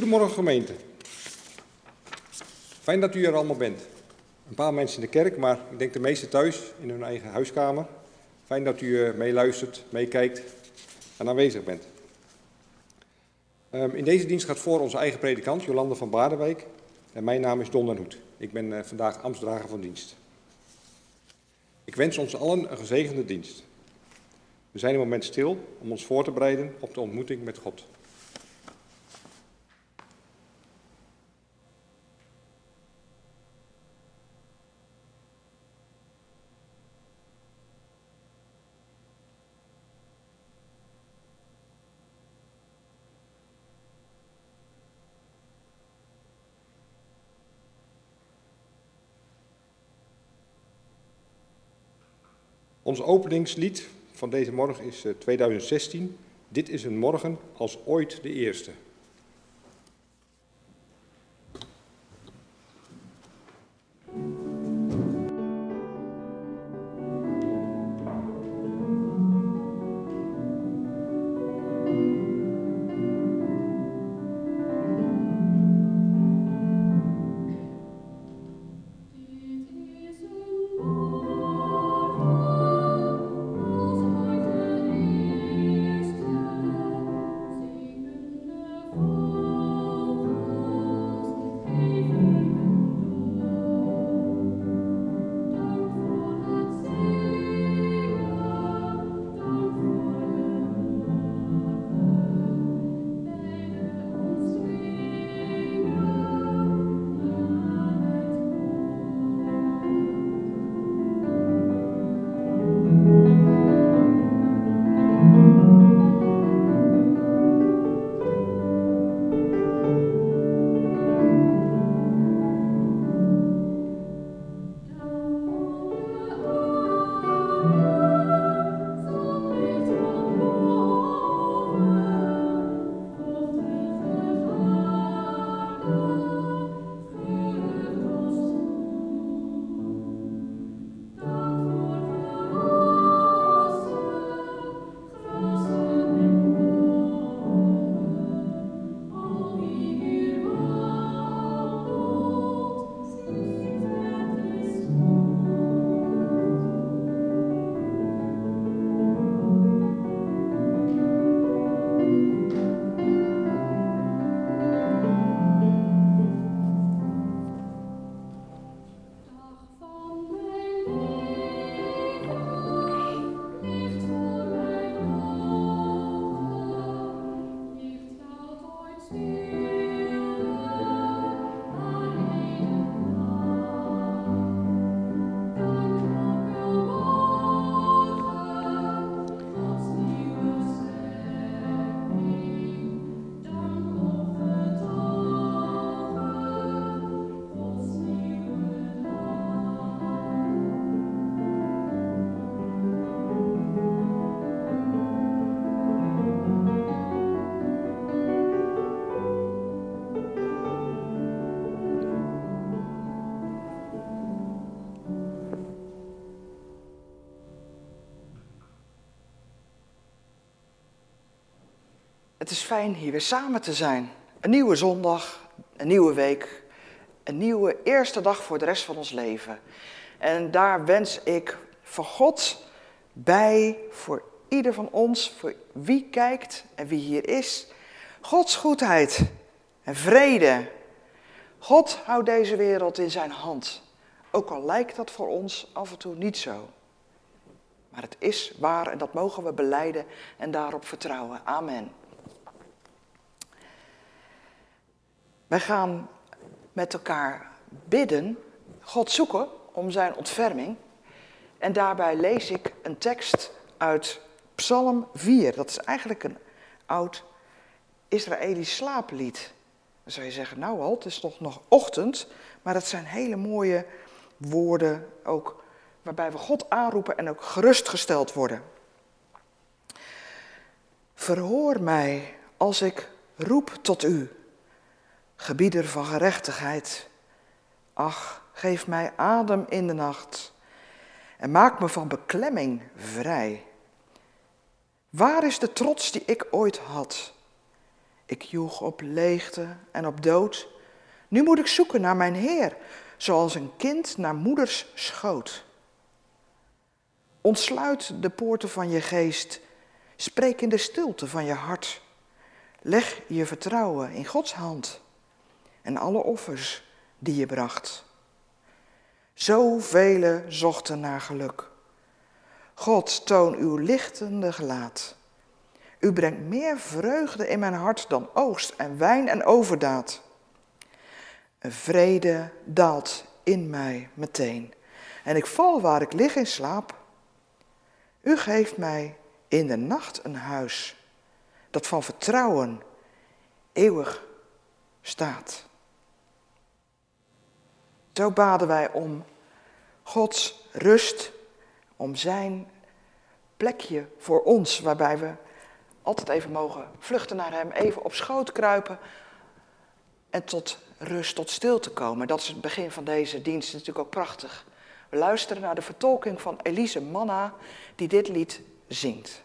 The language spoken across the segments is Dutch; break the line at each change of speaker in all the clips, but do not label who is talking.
Goedemorgen gemeente. Fijn dat u er allemaal bent. Een paar mensen in de kerk, maar ik denk de meeste thuis in hun eigen huiskamer. Fijn dat u eh, meeluistert, meekijkt en aanwezig bent. Ehm, in deze dienst gaat voor onze eigen predikant, Jolande van Baardenwijk. En mijn naam is Don den Hoed. Ik ben eh, vandaag ambtsdrager van dienst. Ik wens ons allen een gezegende dienst. We zijn een moment stil om ons voor te bereiden op de ontmoeting met God. Ons openingslied van deze morgen is 2016. Eh, Dit is een morgen als ooit de eerste.
Het is fijn hier weer samen te zijn. Een nieuwe zondag, een nieuwe week, een nieuwe eerste dag voor de rest van ons leven. En daar wens ik voor God bij, voor ieder van ons, voor wie kijkt en wie hier is, Gods goedheid en vrede. God houdt deze wereld in zijn hand, ook al lijkt dat voor ons af en toe niet zo. Maar het is waar en dat mogen we beleiden en daarop vertrouwen. Amen. Wij gaan met elkaar bidden, God zoeken om zijn ontferming. En daarbij lees ik een tekst uit Psalm 4. Dat is eigenlijk een oud Israëlisch slaaplied. Dan zou je zeggen, nou al, het is toch nog ochtend. Maar het zijn hele mooie woorden, ook waarbij we God aanroepen en ook gerustgesteld worden. Verhoor mij als ik roep tot u gebieder van gerechtigheid. Ach, geef mij adem in de nacht en maak me van beklemming vrij. Waar is de trots die ik ooit had? Ik joeg op leegte en op dood. Nu moet ik zoeken naar mijn Heer, zoals een kind naar moeders schoot. Ontsluit de poorten van je geest. Spreek in de stilte van je hart. Leg je vertrouwen in Gods hand en alle offers die je bracht. Zoveel zochten naar geluk. God, toon uw lichtende gelaat. U brengt meer vreugde in mijn hart dan oogst en wijn en overdaad. Een vrede daalt in mij meteen. En ik val waar ik lig in slaap. U geeft mij in de nacht een huis dat van vertrouwen eeuwig staat. Zo baden wij om Gods rust, om Zijn plekje voor ons, waarbij we altijd even mogen vluchten naar Hem, even op schoot kruipen en tot rust, tot stilte komen. Dat is het begin van deze dienst, natuurlijk ook prachtig. We luisteren naar de vertolking van Elise Manna, die dit lied zingt.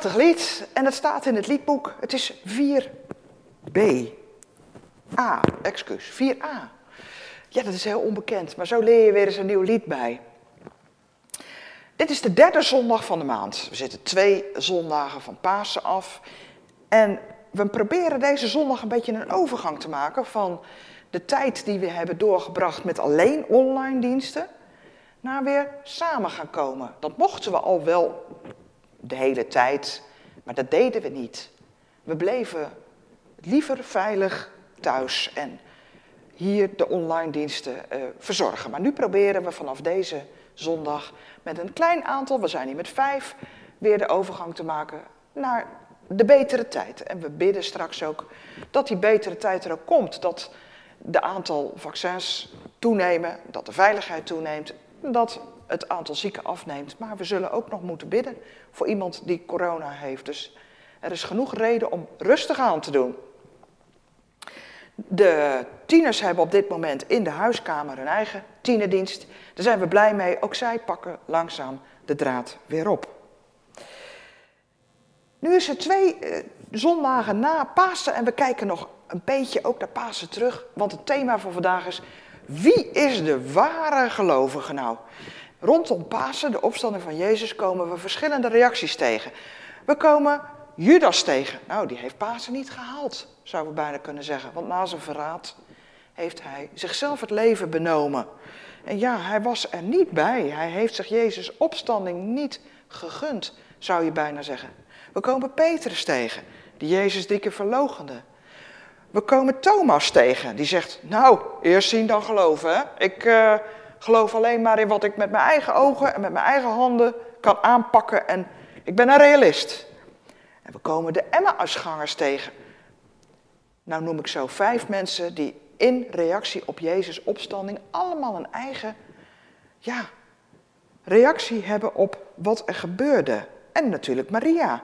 Prachtig lied en het staat in het liedboek. Het is 4b. A, excuus, 4a. Ja, dat is heel onbekend, maar zo leer je weer eens een nieuw lied bij. Dit is de derde zondag van de maand. We zitten twee zondagen van Pasen af. En we proberen deze zondag een beetje een overgang te maken van de tijd die we hebben doorgebracht met alleen online diensten, naar weer samen gaan komen. Dat mochten we al wel de hele tijd, maar dat deden we niet. We bleven liever veilig thuis en hier de online diensten uh, verzorgen. Maar nu proberen we vanaf deze zondag met een klein aantal, we zijn hier met vijf, weer de overgang te maken naar de betere tijd. En we bidden straks ook dat die betere tijd er ook komt. Dat de aantal vaccins toenemen, dat de veiligheid toeneemt, dat het aantal zieken afneemt. Maar we zullen ook nog moeten bidden voor iemand die corona heeft. Dus er is genoeg reden om rustig aan te doen. De tieners hebben op dit moment in de huiskamer hun eigen tienerdienst. Daar zijn we blij mee. Ook zij pakken langzaam de draad weer op. Nu is het twee eh, zondagen na Pasen en we kijken nog een beetje ook naar Pasen terug. Want het thema voor vandaag is, wie is de ware gelovige nou? Rondom Pasen, de opstanding van Jezus, komen we verschillende reacties tegen. We komen Judas tegen. Nou, die heeft Pasen niet gehaald, zouden we bijna kunnen zeggen. Want na zijn verraad heeft hij zichzelf het leven benomen. En ja, hij was er niet bij. Hij heeft zich Jezus' opstanding niet gegund, zou je bijna zeggen. We komen Petrus tegen, die Jezus dikke verlogende. We komen Thomas tegen, die zegt, nou, eerst zien dan geloven. Hè? Ik uh, geloof alleen maar in wat ik met mijn eigen ogen en met mijn eigen handen kan aanpakken en ik ben een realist. En we komen de Emmausgangers tegen. Nou noem ik zo vijf mensen die in reactie op Jezus' opstanding allemaal een eigen ja, reactie hebben op wat er gebeurde. En natuurlijk Maria,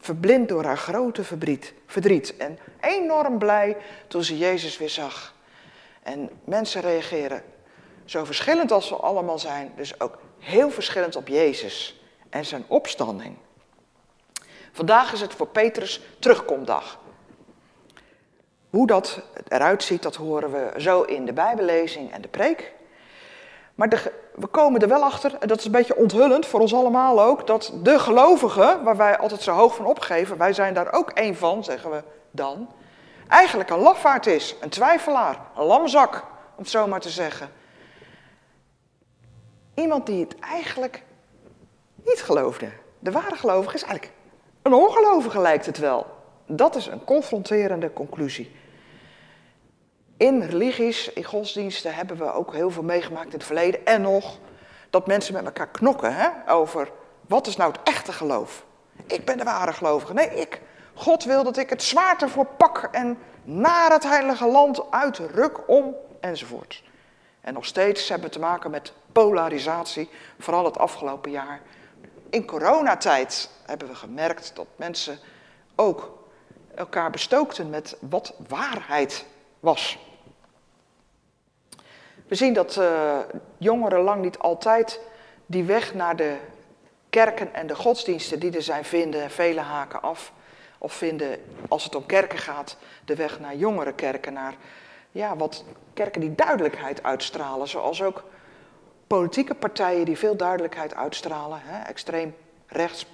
verblind door haar grote verdriet, verdriet en enorm blij toen ze Jezus weer zag. En mensen reageren zo verschillend als we allemaal zijn, dus ook heel verschillend op Jezus en zijn opstanding. Vandaag is het voor Petrus terugkomdag. Hoe dat eruit ziet, dat horen we zo in de Bijbellezing en de preek. Maar de, we komen er wel achter, en dat is een beetje onthullend voor ons allemaal ook, dat de gelovigen, waar wij altijd zo hoog van opgeven, wij zijn daar ook één van, zeggen we dan, eigenlijk een lafaard is, een twijfelaar, een lamzak, om het zo maar te zeggen. Iemand die het eigenlijk niet geloofde. De ware gelovige is eigenlijk een ongelovige, lijkt het wel. Dat is een confronterende conclusie. In religies, in godsdiensten hebben we ook heel veel meegemaakt in het verleden en nog dat mensen met elkaar knokken hè, over wat is nou het echte geloof. Ik ben de ware gelovige. Nee, ik. God wil dat ik het zwaard ervoor pak en naar het heilige land uitruk om enzovoort. En nog steeds hebben we te maken met polarisatie, vooral het afgelopen jaar. In coronatijd hebben we gemerkt dat mensen ook elkaar bestookten met wat waarheid was. We zien dat uh, jongeren lang niet altijd die weg naar de kerken en de godsdiensten die er zijn vinden. Vele haken af of vinden, als het om kerken gaat, de weg naar jongere kerken. Naar ja, wat kerken die duidelijkheid uitstralen. Zoals ook politieke partijen die veel duidelijkheid uitstralen. Hè, extreem rechts,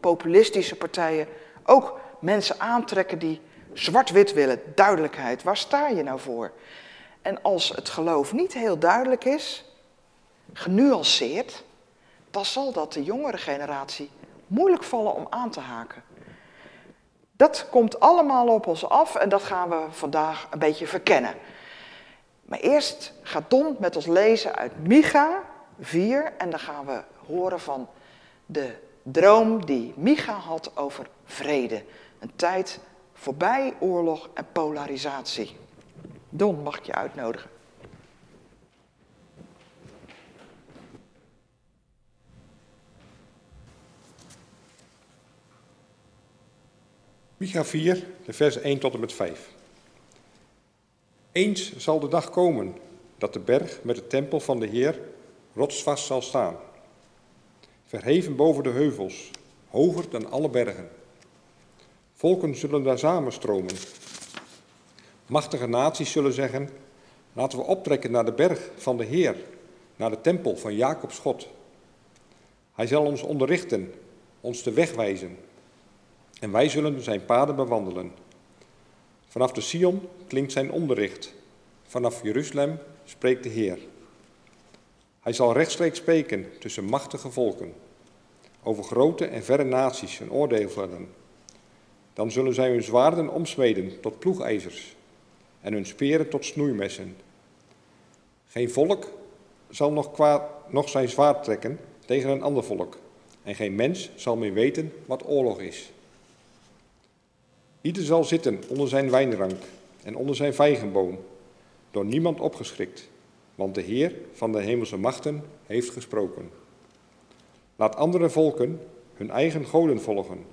populistische partijen. Ook mensen aantrekken die zwart-wit willen, duidelijkheid. Waar sta je nou voor? En als het geloof niet heel duidelijk is, genuanceerd, dan zal dat de jongere generatie moeilijk vallen om aan te haken. Dat komt allemaal op ons af en dat gaan we vandaag een beetje verkennen. Maar eerst gaat Don met ons lezen uit Micha 4 en dan gaan we horen van de droom die Micha had over vrede. Een tijd voorbij oorlog en polarisatie. Don, mag ik je uitnodigen?
Micha 4, de vers 1 tot en met 5. Eens zal de dag komen dat de berg met de tempel van de Heer rotsvast zal staan. Verheven boven de heuvels, hoger dan alle bergen. Volken zullen daar samenstromen. Machtige naties zullen zeggen: Laten we optrekken naar de berg van de Heer, naar de tempel van Jacobs God. Hij zal ons onderrichten, ons de weg wijzen. En wij zullen zijn paden bewandelen. Vanaf de Sion klinkt zijn onderricht. Vanaf Jeruzalem spreekt de Heer. Hij zal rechtstreeks spreken tussen machtige volken. Over grote en verre naties een oordeel vellen. Dan zullen zij hun zwaarden omsmeden tot ploegijzers en hun speren tot snoeimessen. Geen volk zal nog, kwaad, nog zijn zwaard trekken tegen een ander volk. En geen mens zal meer weten wat oorlog is. Ieder zal zitten onder zijn wijnrank en onder zijn vijgenboom, door niemand opgeschrikt, want de Heer van de hemelse machten heeft gesproken. Laat andere volken hun eigen goden volgen.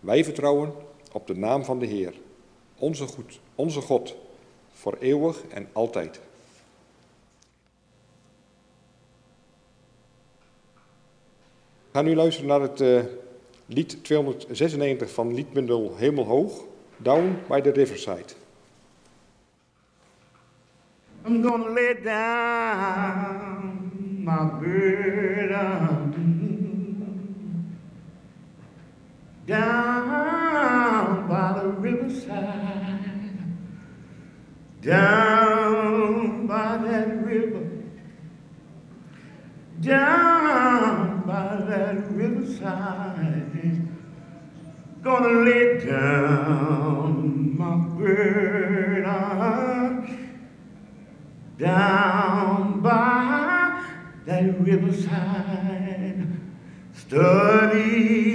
Wij vertrouwen op de naam van de Heer, onze, goed, onze God, voor eeuwig en altijd. We gaan nu luisteren naar het uh, lied 296 van liedbundel Hemelhoog, Down by the Riverside.
I'm gonna lay down my burden. Down by the riverside, down by that river, down by that riverside. Gonna lay down my burden down by that riverside. Study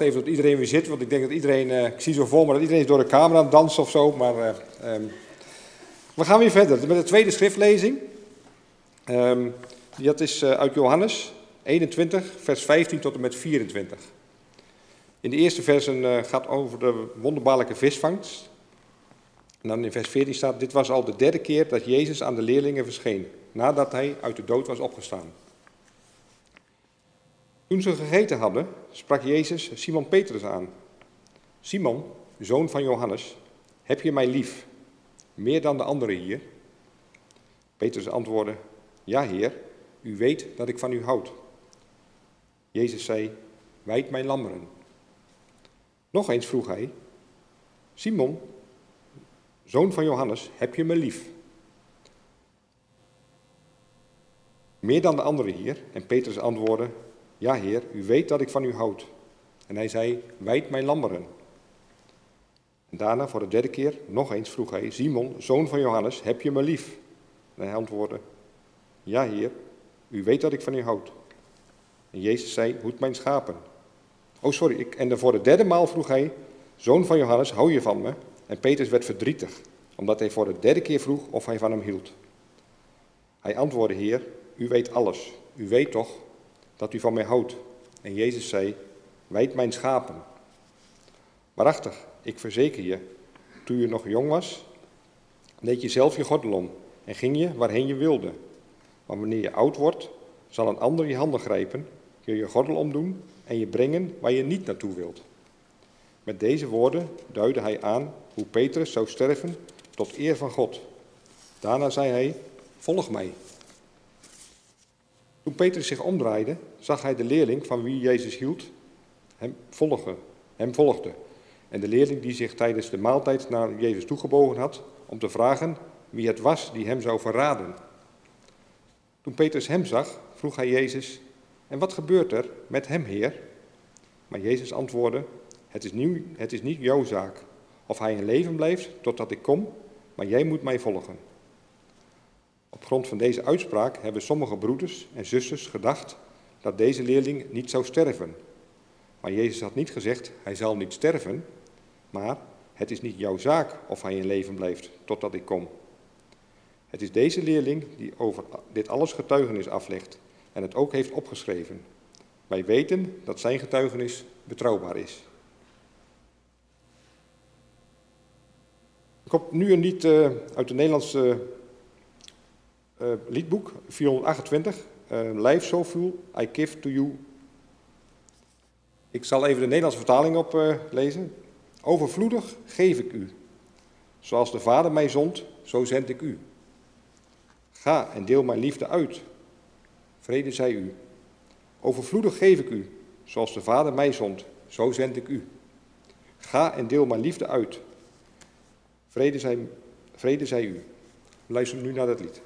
wacht even tot iedereen weer zit, want ik denk dat iedereen, eh, ik zie zo voor me dat iedereen is door de camera aan het dansen of zo. Maar eh, ehm, we gaan weer verder met de tweede schriftlezing. Ehm, dat is eh, uit Johannes 21, vers 15 tot en met 24. In de eerste versen gaat over de wonderbaarlijke visvangst. En dan in vers 14 staat, dit was al de derde keer dat Jezus aan de leerlingen verscheen, nadat hij uit de dood was opgestaan. Toen ze gegeten hadden, sprak Jezus Simon Petrus aan. Simon, zoon van Johannes, heb je mij lief, meer dan de anderen hier? Petrus antwoordde, ja heer, u weet dat ik van u houd. Jezus zei, wijd mijn lammeren. Nog eens vroeg hij, Simon, zoon van Johannes, heb je me lief? Meer dan de anderen hier? En Petrus antwoordde, ja heer, u weet dat ik van u houd. En hij zei, wijd mijn lammeren. En daarna voor de derde keer nog eens vroeg hij, Simon, zoon van Johannes, heb je me lief? En hij antwoordde, ja heer, u weet dat ik van u houd. En Jezus zei, hoed mijn schapen. Oh sorry, ik, en voor de derde maal vroeg hij, zoon van Johannes, hou je van me? En Petrus werd verdrietig, omdat hij voor de derde keer vroeg of hij van hem hield. Hij antwoordde, heer, u weet alles. U weet toch dat u van mij houdt. En Jezus zei, wijd mijn schapen. Waarachtig, ik verzeker je, toen je nog jong was, deed je zelf je gordel om en ging je waarheen je wilde. Maar wanneer je oud wordt, zal een ander je handen grijpen, je je gordel omdoen en je brengen waar je niet naartoe wilt. Met deze woorden duidde hij aan hoe Petrus zou sterven tot eer van God. Daarna zei hij, volg mij. Toen Petrus zich omdraaide, zag hij de leerling van wie Jezus hield, hem volgen, hem volgde. En de leerling die zich tijdens de maaltijd naar Jezus toegebogen had om te vragen wie het was die hem zou verraden. Toen Petrus hem zag, vroeg hij Jezus, en wat gebeurt er met hem, Heer? Maar Jezus antwoordde, het is, het is niet jouw zaak of hij in leven blijft totdat ik kom, maar jij moet mij volgen. Op grond van deze uitspraak hebben sommige broeders en zusters gedacht dat deze leerling niet zou sterven. Maar Jezus had niet gezegd, hij zal niet sterven, maar het is niet jouw zaak of hij in leven blijft totdat ik kom. Het is deze leerling die over dit alles getuigenis aflegt en het ook heeft opgeschreven. Wij weten dat zijn getuigenis betrouwbaar is. Ik heb nu lied uh, uit het Nederlandse uh, liedboek, 428, uh, Life So Full, I Give To You. Ik zal even de Nederlandse vertaling oplezen. Overvloedig geef ik u. Zoals de Vader mij zond, zo zend ik u. Ga en deel mijn liefde uit. Vrede zij u. Overvloedig geef ik u. Zoals de Vader mij zond, zo zend ik u. Ga en deel mijn liefde uit. Vrede zij, vrede zij u. Luister nu naar dat lied.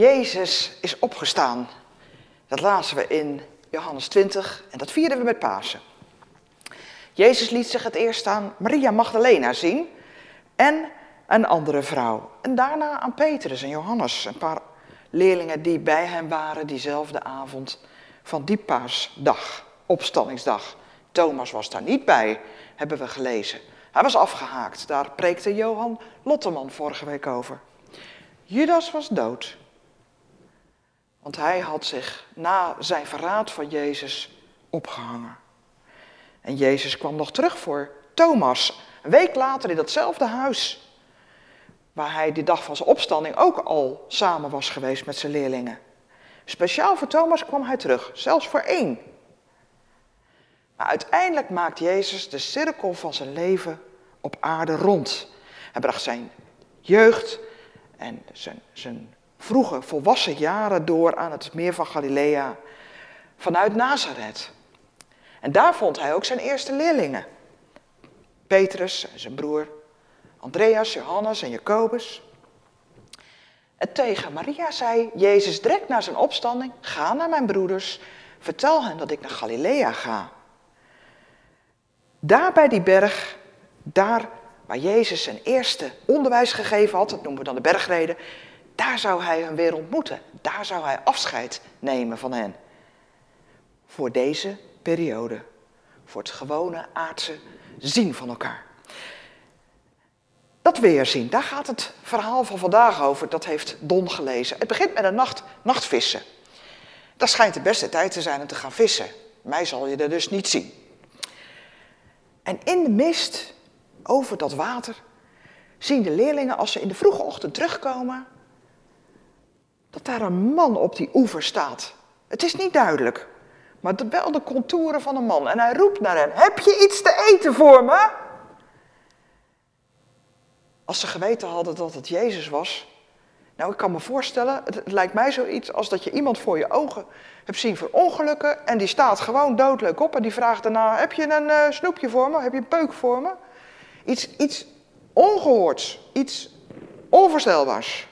Jezus is opgestaan. Dat lazen we in Johannes 20 en dat vierden we met Pasen. Jezus liet zich het eerst aan Maria Magdalena zien en een andere vrouw. En daarna aan Petrus en Johannes, een paar leerlingen die bij hem waren diezelfde avond van die paasdag, opstandingsdag. Thomas was daar niet bij, hebben we gelezen. Hij was afgehaakt, daar preekte Johan Lotteman vorige week over. Judas was dood. Want hij had zich na zijn verraad van Jezus opgehangen. En Jezus kwam nog terug voor Thomas, een week later in datzelfde huis. Waar hij die dag van zijn opstanding ook al samen was geweest met zijn leerlingen. Speciaal voor Thomas kwam hij terug, zelfs voor één. Maar uiteindelijk maakt Jezus de cirkel van zijn leven op aarde rond. Hij bracht zijn jeugd en zijn, zijn vroege volwassen jaren door aan het meer van Galilea vanuit Nazareth. En daar vond hij ook zijn eerste leerlingen. Petrus en zijn broer, Andreas, Johannes en Jacobus. En tegen Maria zei Jezus direct na zijn opstanding, ga naar mijn broeders, vertel hen dat ik naar Galilea ga. Daar bij die berg, daar waar Jezus zijn eerste onderwijs gegeven had, dat noemen we dan de bergreden, daar zou hij hen weer ontmoeten. Daar zou hij afscheid nemen van hen. Voor deze periode. Voor het gewone aardse zien van elkaar. Dat weerzien, daar gaat het verhaal van vandaag over. Dat heeft Don gelezen. Het begint met een nacht, nachtvissen. Dat schijnt de beste tijd te zijn om te gaan vissen. Mij zal je er dus niet zien. En in de mist, over dat water, zien de leerlingen als ze in de vroege ochtend terugkomen, dat daar een man op die oever staat. Het is niet duidelijk, maar wel de contouren van een man. En hij roept naar hen, heb je iets te eten voor me? Als ze geweten hadden dat het Jezus was. Nou, ik kan me voorstellen, het, lijkt mij zoiets als dat je iemand voor je ogen hebt zien verongelukken. En die staat gewoon doodleuk op en die vraagt daarna, heb je een eh, snoepje voor me? Heb je een peuk voor me? Iets, iets ongehoords, iets onvoorstelbaars.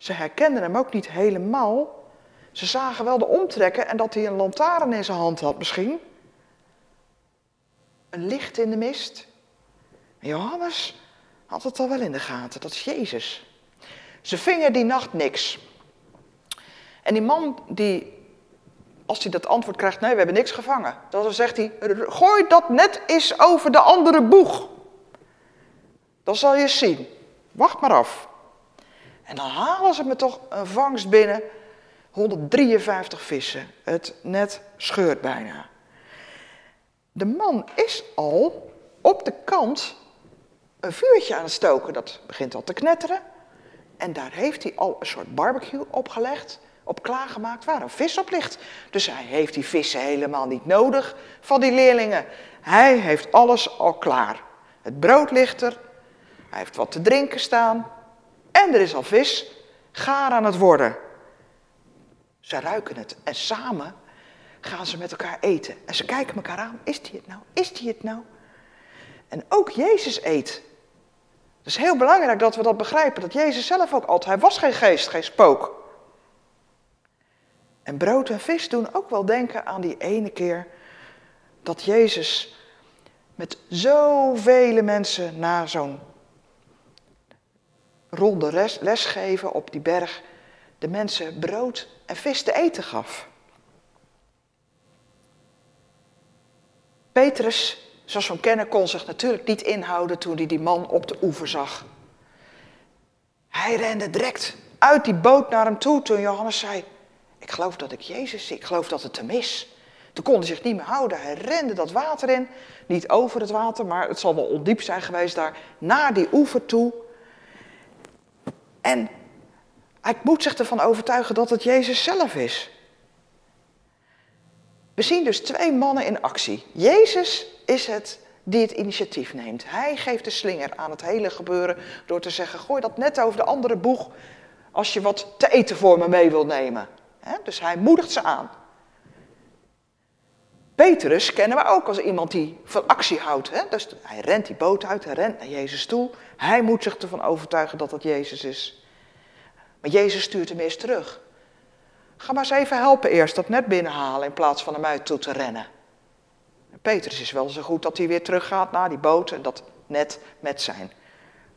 Ze herkenden hem ook niet helemaal. Ze zagen wel de omtrekken en dat hij een lantaarn in zijn hand had misschien. Een licht in de mist. Johannes had het al wel in de gaten, dat is Jezus. Ze vingen die nacht niks. En die man die, als hij dat antwoord krijgt, nee we hebben niks gevangen. Dan zegt hij, gooi dat net eens over de andere boeg. Dan zal je zien. Wacht maar af. En dan halen ze me toch een vangst binnen. 153 vissen. Het net scheurt bijna. De man is al op de kant een vuurtje aan het stoken. Dat begint al te knetteren. En daar heeft hij al een soort barbecue opgelegd, op klaargemaakt, waar een vis op ligt. Dus hij heeft die vissen helemaal niet nodig van die leerlingen. Hij heeft alles al klaar. Het brood ligt er, hij heeft wat te drinken staan. En er is al vis, gaar aan het worden. Ze ruiken het en samen gaan ze met elkaar eten. En ze kijken elkaar aan, is die het nou? Is die het nou? En ook Jezus eet. Het is heel belangrijk dat we dat begrijpen, dat Jezus zelf ook altijd, hij was geen geest, geen spook. En brood en vis doen ook wel denken aan die ene keer dat Jezus met zoveel mensen na zo'n ronde les, lesgeven op die berg de mensen brood en vis te eten gaf. Petrus, zoals we hem kennen, kon zich natuurlijk niet inhouden toen hij die man op de oever zag. Hij rende direct uit die boot naar hem toe toen Johannes zei, ik geloof dat ik Jezus zie, ik geloof dat het hem is. Toen kon hij zich niet meer houden, hij rende dat water in, niet over het water, maar het zal wel ondiep zijn geweest daar, naar die oever toe. En hij moet zich ervan overtuigen dat het Jezus zelf is. We zien dus twee mannen in actie. Jezus is het die het initiatief neemt. Hij geeft de slinger aan het hele gebeuren door te zeggen: gooi dat net over de andere boeg als je wat te eten voor me mee wil nemen. Dus hij moedigt ze aan. Petrus kennen we ook als iemand die van actie houdt. Dus hij rent die boot uit, hij rent naar Jezus toe. Hij moet zich ervan overtuigen dat het Jezus is. Maar Jezus stuurt hem eerst terug. Ga maar eens even helpen eerst dat net binnenhalen in plaats van hem uit toe te rennen. En Petrus is wel zo goed dat hij weer teruggaat naar die boot en dat net met zijn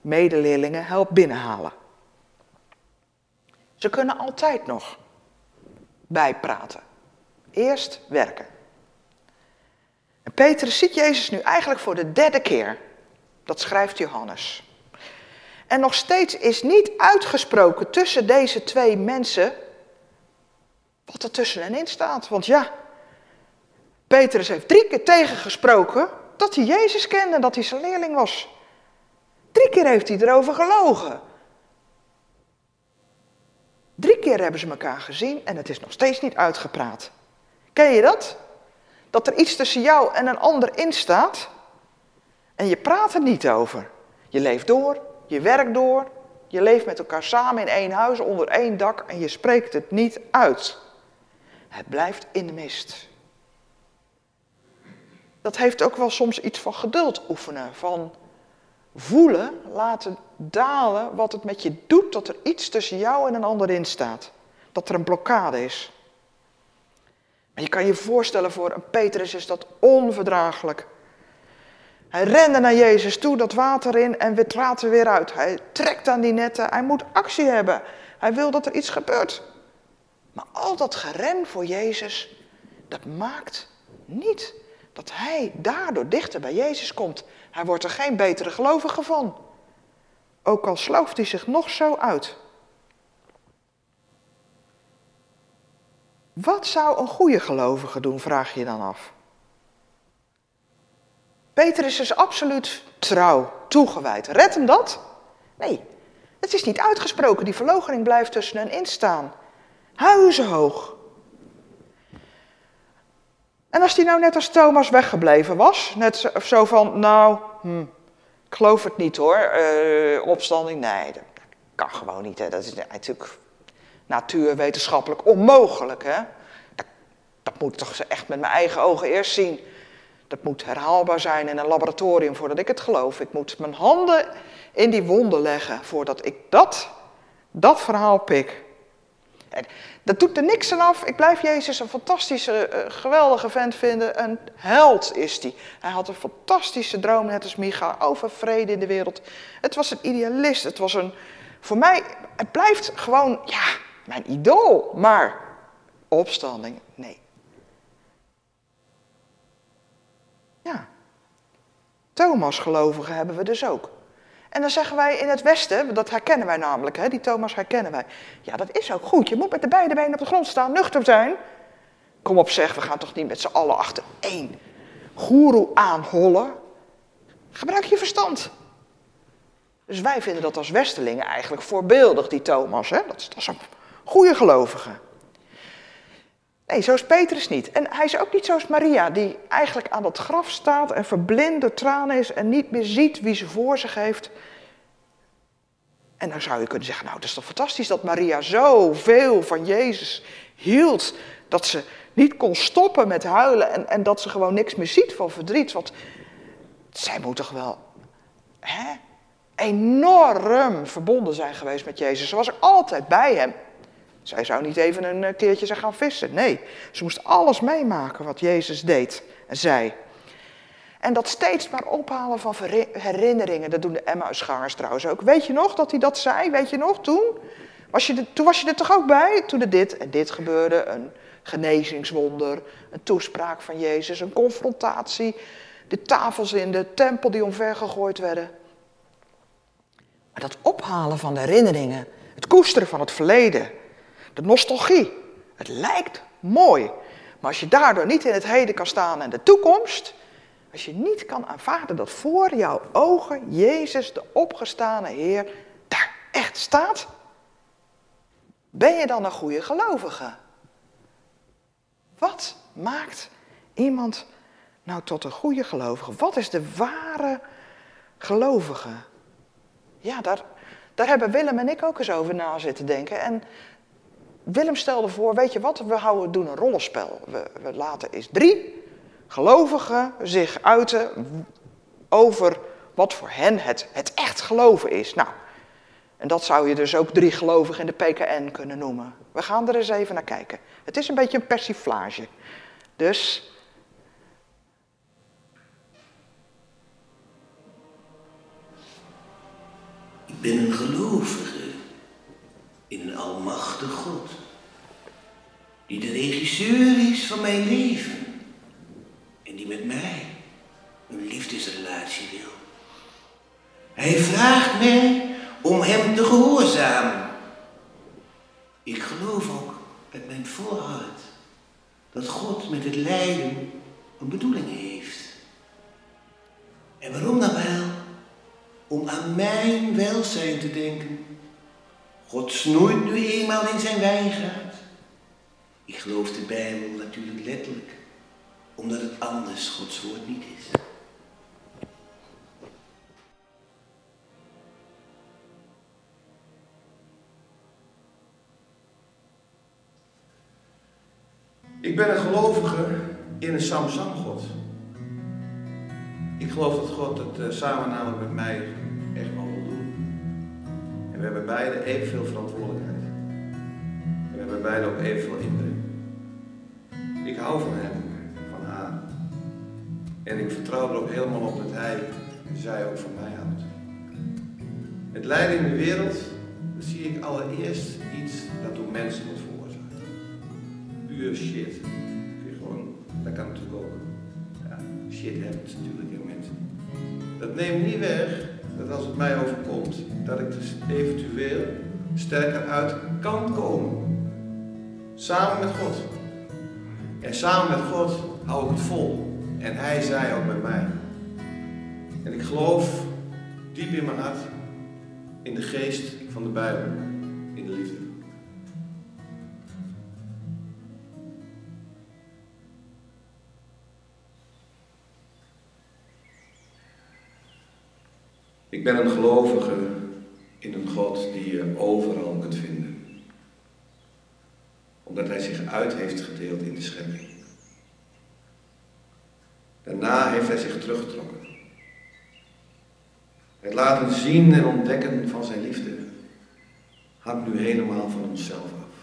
medeleerlingen helpt binnenhalen. Ze kunnen altijd nog bijpraten. Eerst werken. En Petrus ziet Jezus nu eigenlijk voor de derde keer. Dat schrijft Johannes. En nog steeds is niet uitgesproken tussen deze twee mensen wat er tussen hen in staat. Want ja, Petrus heeft drie keer tegengesproken dat hij Jezus kende en dat hij zijn leerling was. Drie keer heeft hij erover gelogen. Drie keer hebben ze elkaar gezien en het is nog steeds niet uitgepraat. Ken je dat? Dat er iets tussen jou en een ander in staat en je praat er niet over. Je leeft door, je werkt door, je leeft met elkaar samen in één huis onder één dak en je spreekt het niet uit. Het blijft in de mist. Dat heeft ook wel soms iets van geduld oefenen, van voelen, laten dalen wat het met je doet dat er iets tussen jou en een ander in staat. Dat er een blokkade is. Maar je kan je voorstellen, voor een Petrus is dat onverdraaglijk. Hij rende naar Jezus toe, dat water in en we water weer uit. Hij trekt aan die netten, hij moet actie hebben. Hij wil dat er iets gebeurt. Maar al dat geren voor Jezus, dat maakt niet dat hij daardoor dichter bij Jezus komt. Hij wordt er geen betere gelovige van. Ook al slooft hij zich nog zo uit. Wat zou een goede gelovige doen, vraag je dan af. Petrus is absoluut trouw, toegewijd. Red hem dat? Nee, het is niet uitgesproken. Die verloochening blijft tussen hen instaan. Huizenhoog. En als die nou net als Thomas weggebleven was, net zo- van, nou, hm, ik geloof het niet hoor, eh, opstanding, nee, dat kan gewoon niet. Hè. Dat is natuurlijk natuurwetenschappelijk onmogelijk. Hè. Dat, dat moet ik toch echt met mijn eigen ogen eerst zien. Dat moet herhaalbaar zijn in een laboratorium voordat ik het geloof. Ik moet mijn handen in die wonden leggen voordat ik dat, dat verhaal pik. Dat doet er niks aan af. Ik blijf Jezus een fantastische, eh, geweldige vent vinden. Een held is hij. Hij had een fantastische droom, net als Micha, over vrede in de wereld. Het was een idealist. Het was een, voor mij, het blijft gewoon, ja, mijn idool. Maar opstanding, nee. Ja. Thomas-gelovigen hebben we dus ook. En dan zeggen wij in het Westen, dat herkennen wij namelijk, hè, die Thomas herkennen wij. Ja, dat is ook goed. Je moet met de beide benen op de grond staan, nuchter zijn. Kom op zeg, we gaan toch niet met z'n allen achter één goeroe aanhollen. Gebruik je verstand. Dus wij vinden dat als Westelingen eigenlijk voorbeeldig, die Thomas. Hè? Dat, is, dat is een goede gelovige. Nee, zo is Petrus niet. En hij is ook niet zoals Maria, die eigenlijk aan dat graf staat en verblind door tranen is en niet meer ziet wie ze voor zich heeft. En dan zou je kunnen zeggen, nou, het is toch fantastisch dat Maria zoveel van Jezus hield, dat ze niet kon stoppen met huilen en, en dat ze gewoon niks meer ziet van verdriet. Want zij moet toch wel hè, enorm verbonden zijn geweest met Jezus. Ze was altijd bij hem. Zij zou niet even een eh, keertje zijn gaan vissen. Nee, ze moest alles meemaken wat Jezus deed en zei. En dat steeds maar ophalen van herinneringen, dat doen de Emmausgangers trouwens ook. Weet je nog dat hij dat zei? Weet je nog toen? Was je er, toen was je er toch ook bij? Toen er dit en dit gebeurde, een genezingswonder, een toespraak van Jezus, een confrontatie, de tafels in de tempel die omvergegooid werden. Maar dat ophalen van de herinneringen, het koesteren van het verleden, de nostalgie, het lijkt mooi. Maar als je daardoor niet in het heden kan staan en de toekomst, als je niet kan aanvaarden dat voor jouw ogen Jezus, de opgestane Heer, daar echt staat, ben je dan een goede gelovige? Wat maakt iemand nou tot een goede gelovige? Wat is de ware gelovige? Ja, daar, daar hebben Willem en ik ook eens over na zitten denken. En Willem stelde voor, weet je wat, we houden, doen een rollenspel. We, laten eens drie gelovigen zich uiten over wat voor hen het, het echt geloven is. Nou, En dat zou je dus ook drie gelovigen in de PKN kunnen noemen. We gaan er eens even naar kijken. Het is een beetje een persiflage. Dus
Ik ben een gelovige in een almachtig God, die de regisseur is van mijn leven en die met mij een liefdesrelatie wil. Hij vraagt mij om hem te gehoorzamen. Ik geloof ook met mijn volhart dat God met het lijden een bedoeling heeft. En waarom dan wel? Om aan mijn welzijn te denken. God snoeit nu eenmaal in zijn wijngaard. Ik geloof de Bijbel natuurlijk letterlijk, omdat het anders Gods woord niet is.
Ik ben een gelovige in een Samsam-God. Ik geloof dat God het eh, samen namelijk met mij echt wel wil doen. En we hebben beide evenveel verantwoordelijkheid. En we hebben beide ook evenveel inbreng. Ik hou van hem, van haar. En ik vertrouw er ook helemaal op dat hij en zij ook van mij houdt. Het lijden in de wereld, zie ik allereerst iets dat door mensen wordt veroorzaakt. Puur shit. Gewoon, dat kan natuurlijk ook. Ja, shit happens natuurlijk in mensen. Dat neemt niet weg dat als het mij overkomt, dat ik dus eventueel sterker uit kan komen. Samen met God. En samen met God hou ik het vol. En hij zei ook met mij. En ik geloof diep in mijn hart in de geest van de Bijbel, in de liefde. Ik ben een gelovige in een God die je overal kunt vinden. Omdat hij zich uit heeft gedeeld in de schepping. Daarna heeft hij zich teruggetrokken. Het laten zien en ontdekken van zijn liefde hangt nu helemaal van onszelf af.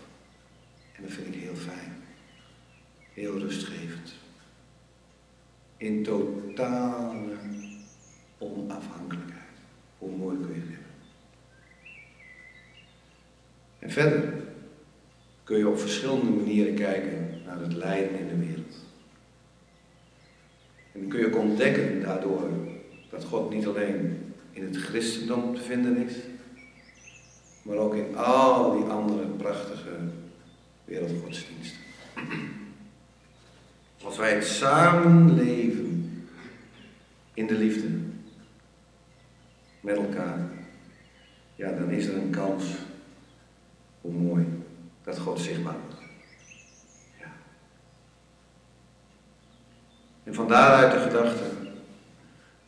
En dat vind ik heel fijn. Heel rustgevend. In totale onafhankelijkheid. Hoe mooi kun je het hebben. En verder kun je op verschillende manieren kijken naar het lijden in de wereld. En kun je ontdekken daardoor dat God niet alleen in het christendom te vinden is, maar ook in al die andere prachtige wereldgodsdiensten. Als wij het samen leven in de liefde met elkaar, ja, dan is er een kans hoe mooi dat God zichtbaar wordt. Ja. En van daaruit de gedachte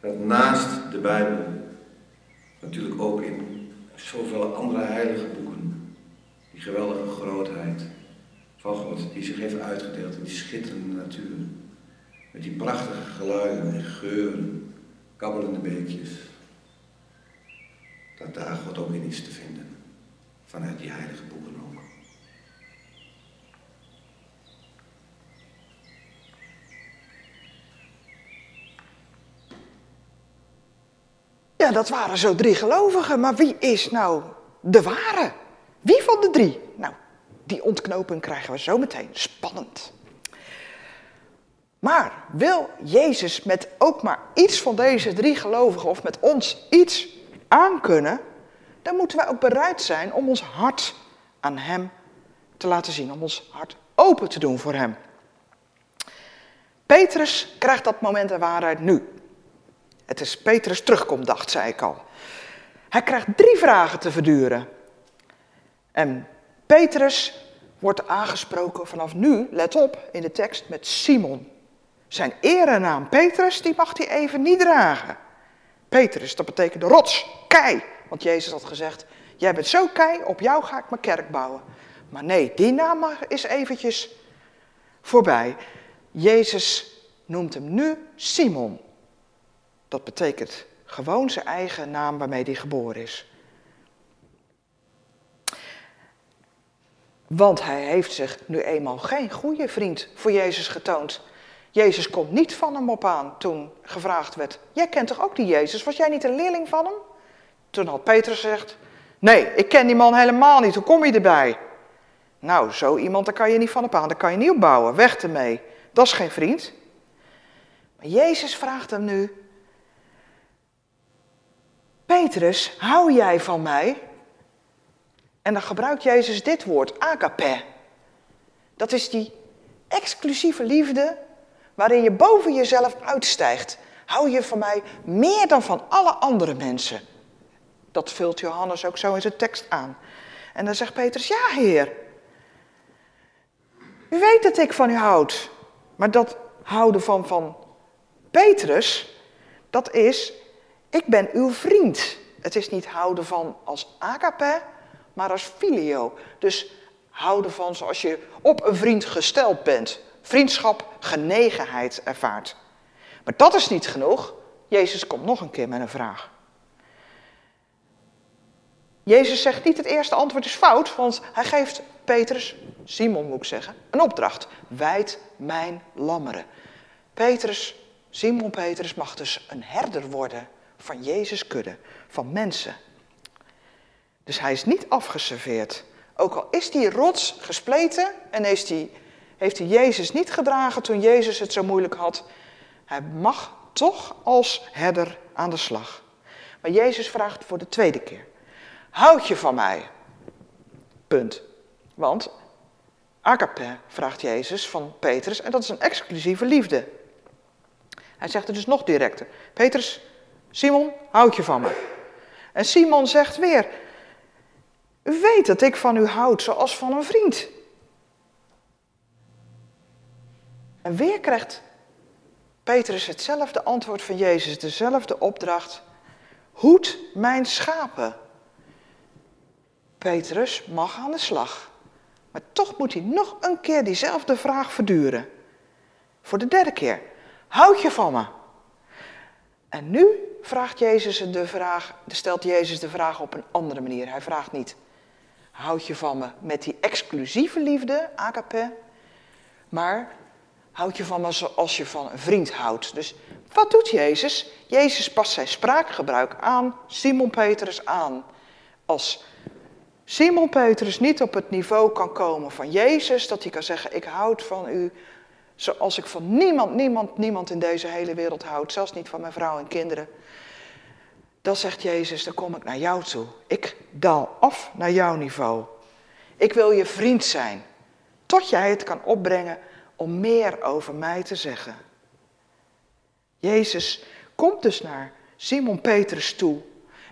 dat naast de Bijbel natuurlijk ook in zoveel andere heilige boeken die geweldige grootheid van God die zich heeft uitgedeeld in die schitterende natuur. Met die prachtige geluiden en geuren, kabbelende beekjes. Dat daar God ook in is te vinden. Vanuit die heilige boeken ook.
Ja, dat waren zo drie gelovigen, maar wie is nou de ware? Wie van de drie? Nou, die ontknoping krijgen we zo meteen. Spannend. Maar wil Jezus met ook maar iets van deze drie gelovigen of met ons iets aankunnen, dan moeten wij ook bereid zijn om ons hart aan Hem te laten zien, om ons hart open te doen voor Hem. Petrus krijgt dat moment der waarheid nu. Het is Petrus terugkomdag, zei ik al. Hij krijgt drie vragen te verduren. En Petrus wordt aangesproken vanaf nu, let op, in de tekst met Simon. Zijn erenaam Petrus, die mag hij even niet dragen. Petrus, dat betekent rots, kei. Want Jezus had gezegd, jij bent zo kei, op jou ga ik mijn kerk bouwen. Maar nee, die naam is eventjes voorbij. Jezus noemt hem nu Simon. Dat betekent gewoon zijn eigen naam waarmee hij geboren is. Want hij heeft zich nu eenmaal geen goede vriend voor Jezus getoond. Jezus komt niet van hem op aan toen gevraagd werd: Jij kent toch ook die Jezus? Was jij niet een leerling van hem? Toen had Petrus gezegd: Nee, ik ken die man helemaal niet. Hoe kom je erbij? Nou, zo iemand, daar kan je niet van op aan. Daar kan je niet op bouwen. Weg ermee. Dat is geen vriend. Maar Jezus vraagt hem nu: Petrus, hou jij van mij? En dan gebruikt Jezus dit woord, agape. Dat is die exclusieve liefde waarin je boven jezelf uitstijgt. Hou je van mij meer dan van alle andere mensen. Dat vult Johannes ook zo in zijn tekst aan. En dan zegt Petrus, ja heer, u weet dat ik van u houd. Maar dat houden van, van Petrus, dat is, ik ben uw vriend. Het is niet houden van als agape, maar als filio. Dus houden van zoals je op een vriend gesteld bent. Vriendschap, genegenheid ervaart. Maar dat is niet genoeg. Jezus komt nog een keer met een vraag. Jezus zegt niet het eerste antwoord is fout, want hij geeft Petrus, Simon moet ik zeggen, een opdracht. Wijd mijn lammeren. Petrus, Simon Petrus mag dus een herder worden van Jezus kudde, van mensen. Dus hij is niet afgeserveerd. Ook al is die rots gespleten en heeft hij, heeft hij Jezus niet gedragen toen Jezus het zo moeilijk had, hij mag toch als herder aan de slag. Maar Jezus vraagt voor de tweede keer: Houd je van mij? Punt. Want agape vraagt Jezus van Petrus en dat is een exclusieve liefde. Hij zegt het dus nog directer. Petrus, Simon, houd je van me? En Simon zegt weer, u weet dat ik van u houd zoals van een vriend. En weer krijgt Petrus hetzelfde antwoord van Jezus, dezelfde opdracht. Hoed mijn schapen. Petrus mag aan de slag. Maar toch moet hij nog een keer diezelfde vraag verduren. Voor de derde keer. Houd je van me? En nu vraagt Jezus de vraag, stelt Jezus de vraag op een andere manier. Hij vraagt niet, houd je van me met die exclusieve liefde, agape, maar houd je van me zoals je van een vriend houdt. Dus wat doet Jezus? Jezus past zijn spraakgebruik aan Simon Petrus aan. Als Simon Petrus niet op het niveau kan komen van Jezus, dat hij kan zeggen, ik houd van u zoals ik van niemand, niemand, niemand in deze hele wereld houd, zelfs niet van mijn vrouw en kinderen. Dan zegt Jezus, dan kom ik naar jou toe. Ik daal af naar jouw niveau. Ik wil je vriend zijn, tot jij het kan opbrengen om meer over mij te zeggen. Jezus komt dus naar Simon Petrus toe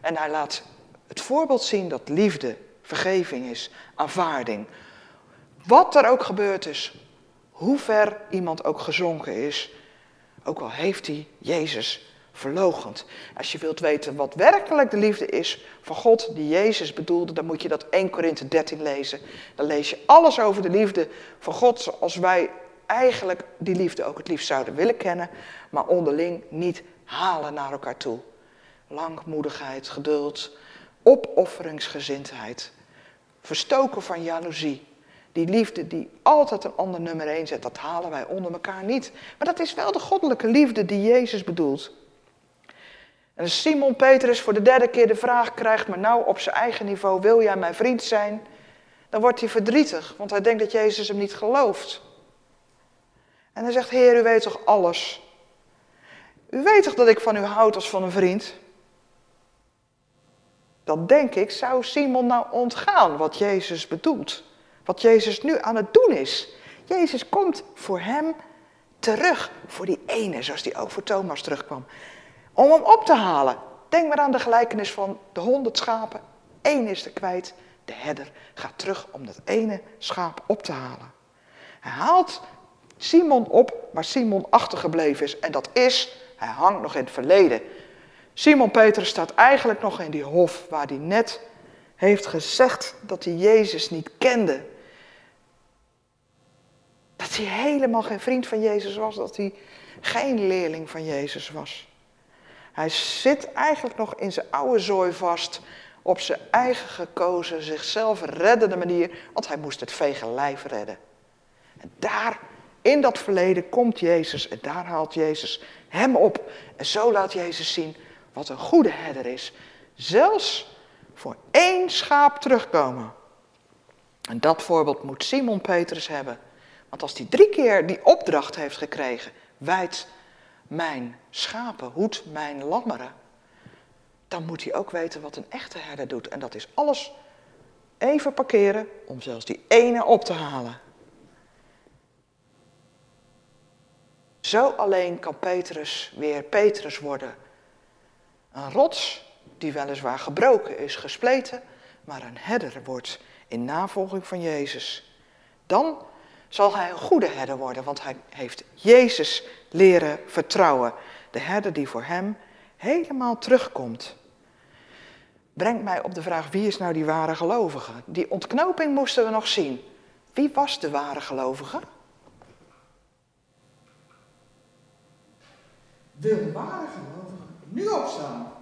en hij laat het voorbeeld zien dat liefde, vergeving is, aanvaarding. Wat er ook gebeurd is, hoe ver iemand ook gezonken is, ook al heeft hij Jezus verlogend. Als je wilt weten wat werkelijk de liefde is van God die Jezus bedoelde, dan moet je dat 1 Korinthe 13 lezen. Dan lees je alles over de liefde van God zoals wij eigenlijk die liefde ook het liefst zouden willen kennen, maar onderling niet halen naar elkaar toe. Langmoedigheid, geduld, opofferingsgezindheid, verstoken van jaloezie. Die liefde die altijd een ander nummer 1 zet, dat halen wij onder elkaar niet. Maar dat is wel de goddelijke liefde die Jezus bedoelt. En als Simon Petrus voor de derde keer de vraag krijgt, maar nou op zijn eigen niveau, wil jij mijn vriend zijn? Dan wordt hij verdrietig, want hij denkt dat Jezus hem niet gelooft. En hij zegt, Heer, u weet toch alles? U weet toch dat ik van u houd als van een vriend? Dan denk ik, zou Simon nou ontgaan wat Jezus bedoelt? Wat Jezus nu aan het doen is. Jezus komt voor hem terug, voor die ene, zoals die ook voor Thomas terugkwam. Om hem op te halen. Denk maar aan de gelijkenis van de honderd schapen. Eén is er kwijt. De herder gaat terug om dat ene schaap op te halen. Hij haalt Simon op waar Simon achtergebleven is. En dat is, hij hangt nog in het verleden. Simon Petrus staat eigenlijk nog in die hof waar hij net heeft gezegd dat hij Jezus niet kende. Dat hij helemaal geen vriend van Jezus was, dat hij geen leerling van Jezus was. Hij zit eigenlijk nog in zijn oude zooi vast op zijn eigen gekozen, zichzelf reddende manier, want hij moest het vege lijf redden. En daar, in dat verleden, komt Jezus en daar haalt Jezus hem op. En zo laat Jezus zien wat een goede herder is. Zelfs voor één schaap terugkomen. En dat voorbeeld moet Simon Petrus hebben. Want als hij drie keer die opdracht heeft gekregen, wijd mijn schapen, hoed mijn lammeren, dan moet hij ook weten wat een echte herder doet. En dat is alles even parkeren om zelfs die ene op te halen. Zo alleen kan Petrus weer Petrus worden. Een rots die weliswaar gebroken is, gespleten, maar een herder wordt in navolging van Jezus. Dan zal hij een goede herder worden, want hij heeft Jezus leren vertrouwen. De herder die voor hem helemaal terugkomt. Brengt mij op de vraag, wie is nou die ware gelovige? Die ontknoping moesten we nog zien. Wie was de ware gelovige? De ware gelovige nu opstaan?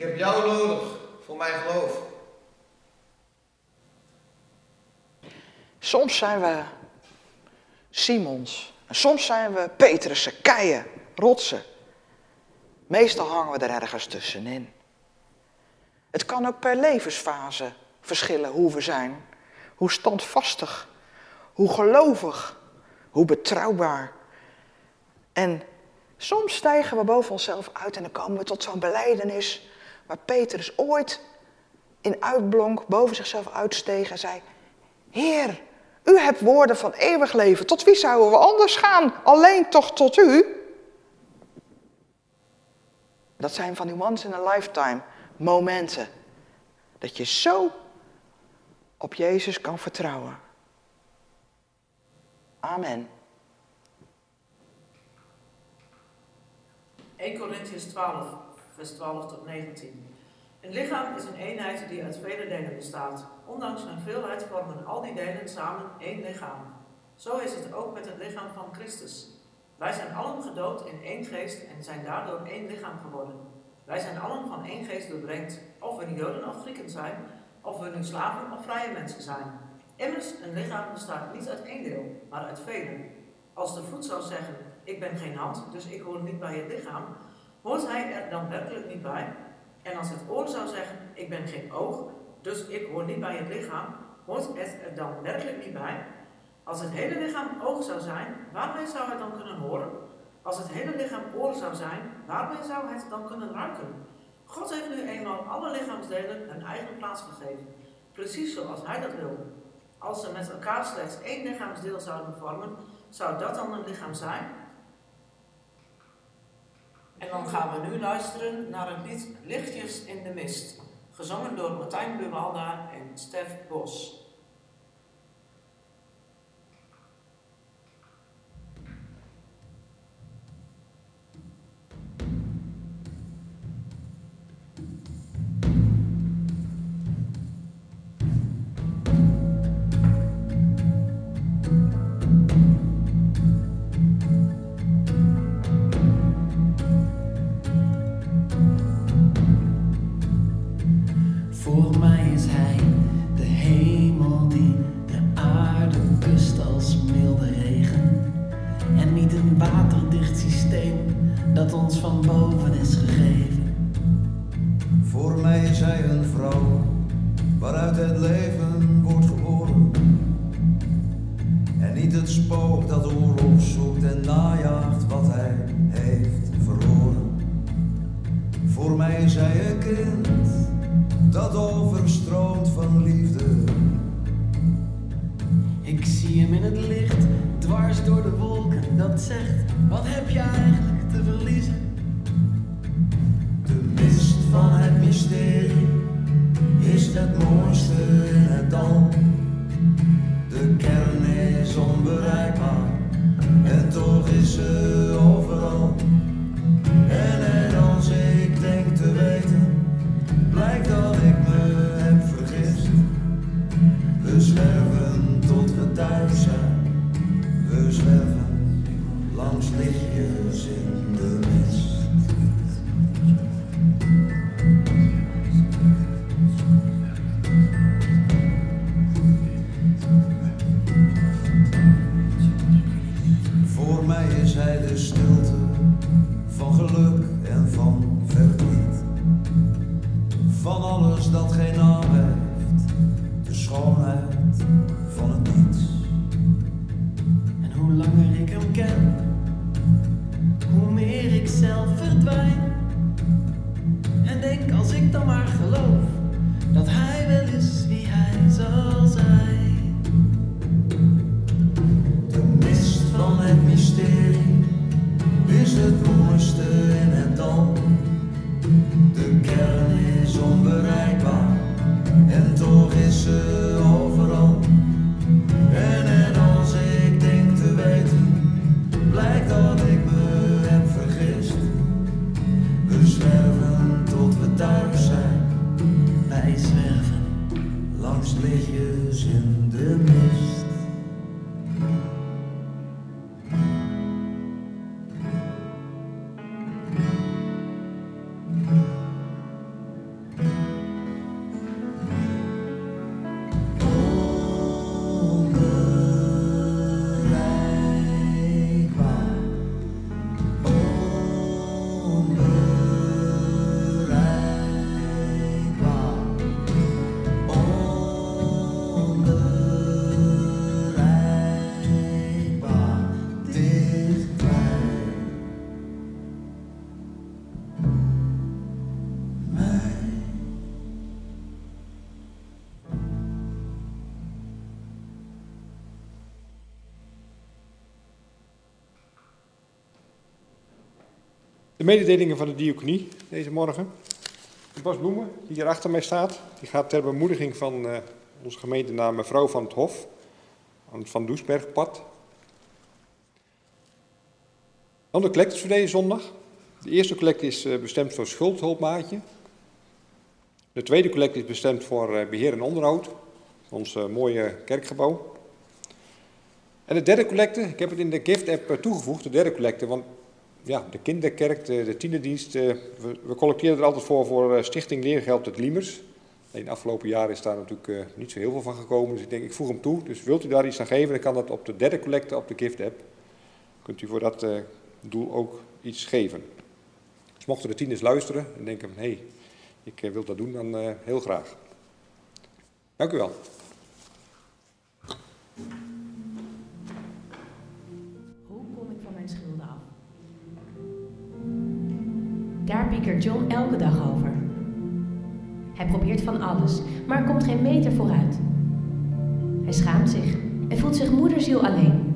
Ik heb jou nodig voor mijn geloof.
Soms zijn we Simons. En soms zijn we Petrussen, keien, rotsen. Meestal hangen we er ergens tussenin. Het kan ook per levensfase verschillen hoe we zijn. Hoe standvastig, hoe gelovig, hoe betrouwbaar. En soms stijgen we boven onszelf uit en dan komen we tot zo'n beleidenis waar Petrus ooit in uitblonk, boven zichzelf uitsteeg en zei: Heer, u hebt woorden van eeuwig leven. Tot wie zouden we anders gaan? Alleen toch tot u? Dat zijn van die once in a lifetime momenten. Dat je zo op Jezus kan vertrouwen. Amen.
1 Corinthians 12, vers 12 tot 19. Een lichaam is een eenheid die uit vele delen bestaat. Ondanks hun veelheid vormen al die delen samen één lichaam. Zo is het ook met het lichaam van Christus. Wij zijn allen gedoopt in één geest en zijn daardoor één lichaam geworden. Wij zijn allen van één geest doorbrengd, of we nu Joden of Grieken zijn, of we nu slaven of vrije mensen zijn. Immers, een lichaam bestaat niet uit één deel, maar uit velen. Als de voet zou zeggen, ik ben geen hand, dus ik hoor niet bij het lichaam, hoort hij er dan werkelijk niet bij? En als het oor zou zeggen, ik ben geen oog, dus ik hoor niet bij het lichaam, hoort het er dan werkelijk niet bij? Als het hele lichaam oog zou zijn, waarmee zou het dan kunnen horen? Als het hele lichaam oor zou zijn, waarmee zou het dan kunnen ruiken? God heeft nu eenmaal alle lichaamsdelen een eigen plaats gegeven, precies zoals Hij dat wilde. Als ze met elkaar slechts één lichaamsdeel zouden vormen, zou dat dan een lichaam zijn? En dan gaan we nu luisteren naar het lied Lichtjes in de Mist, gezongen door Martijn Buwalda en Stef Bos.
Is
onbereikbaar. En toch is ze De
mededelingen van de diaconie deze morgen. Bas Bloemen, die hier achter mij staat, die gaat ter bemoediging van eh, onze gemeente naar mevrouw van het Hof aan het Van Doesbergpad. Dan de collectes voor deze zondag. De eerste collecte is eh, bestemd voor schuldhulpmaatje. De tweede collecte is bestemd voor eh, beheer en onderhoud ons mooie kerkgebouw. En de derde collecte, ik heb het in de gift-app toegevoegd, de derde collecte, want ja, de kinderkerk, de, de tienerdienst, eh, we, we collecteren er altijd voor voor eh, Stichting Leergeld het Liemers. In de afgelopen jaren is daar natuurlijk eh, niet zo heel veel van gekomen, dus ik denk ik voeg hem toe. Dus wilt u daar iets aan geven, dan kan dat op de derde collecte op de gift-app. Kunt u voor dat doel ook iets geven. Dus mochten de tieners luisteren en denken hé, hey, ik wil dat doen, dan heel graag. Dank u wel.
Daar piekert John elke dag over. Hij probeert van alles, maar komt geen meter vooruit. Hij schaamt zich en voelt zich moederziel alleen.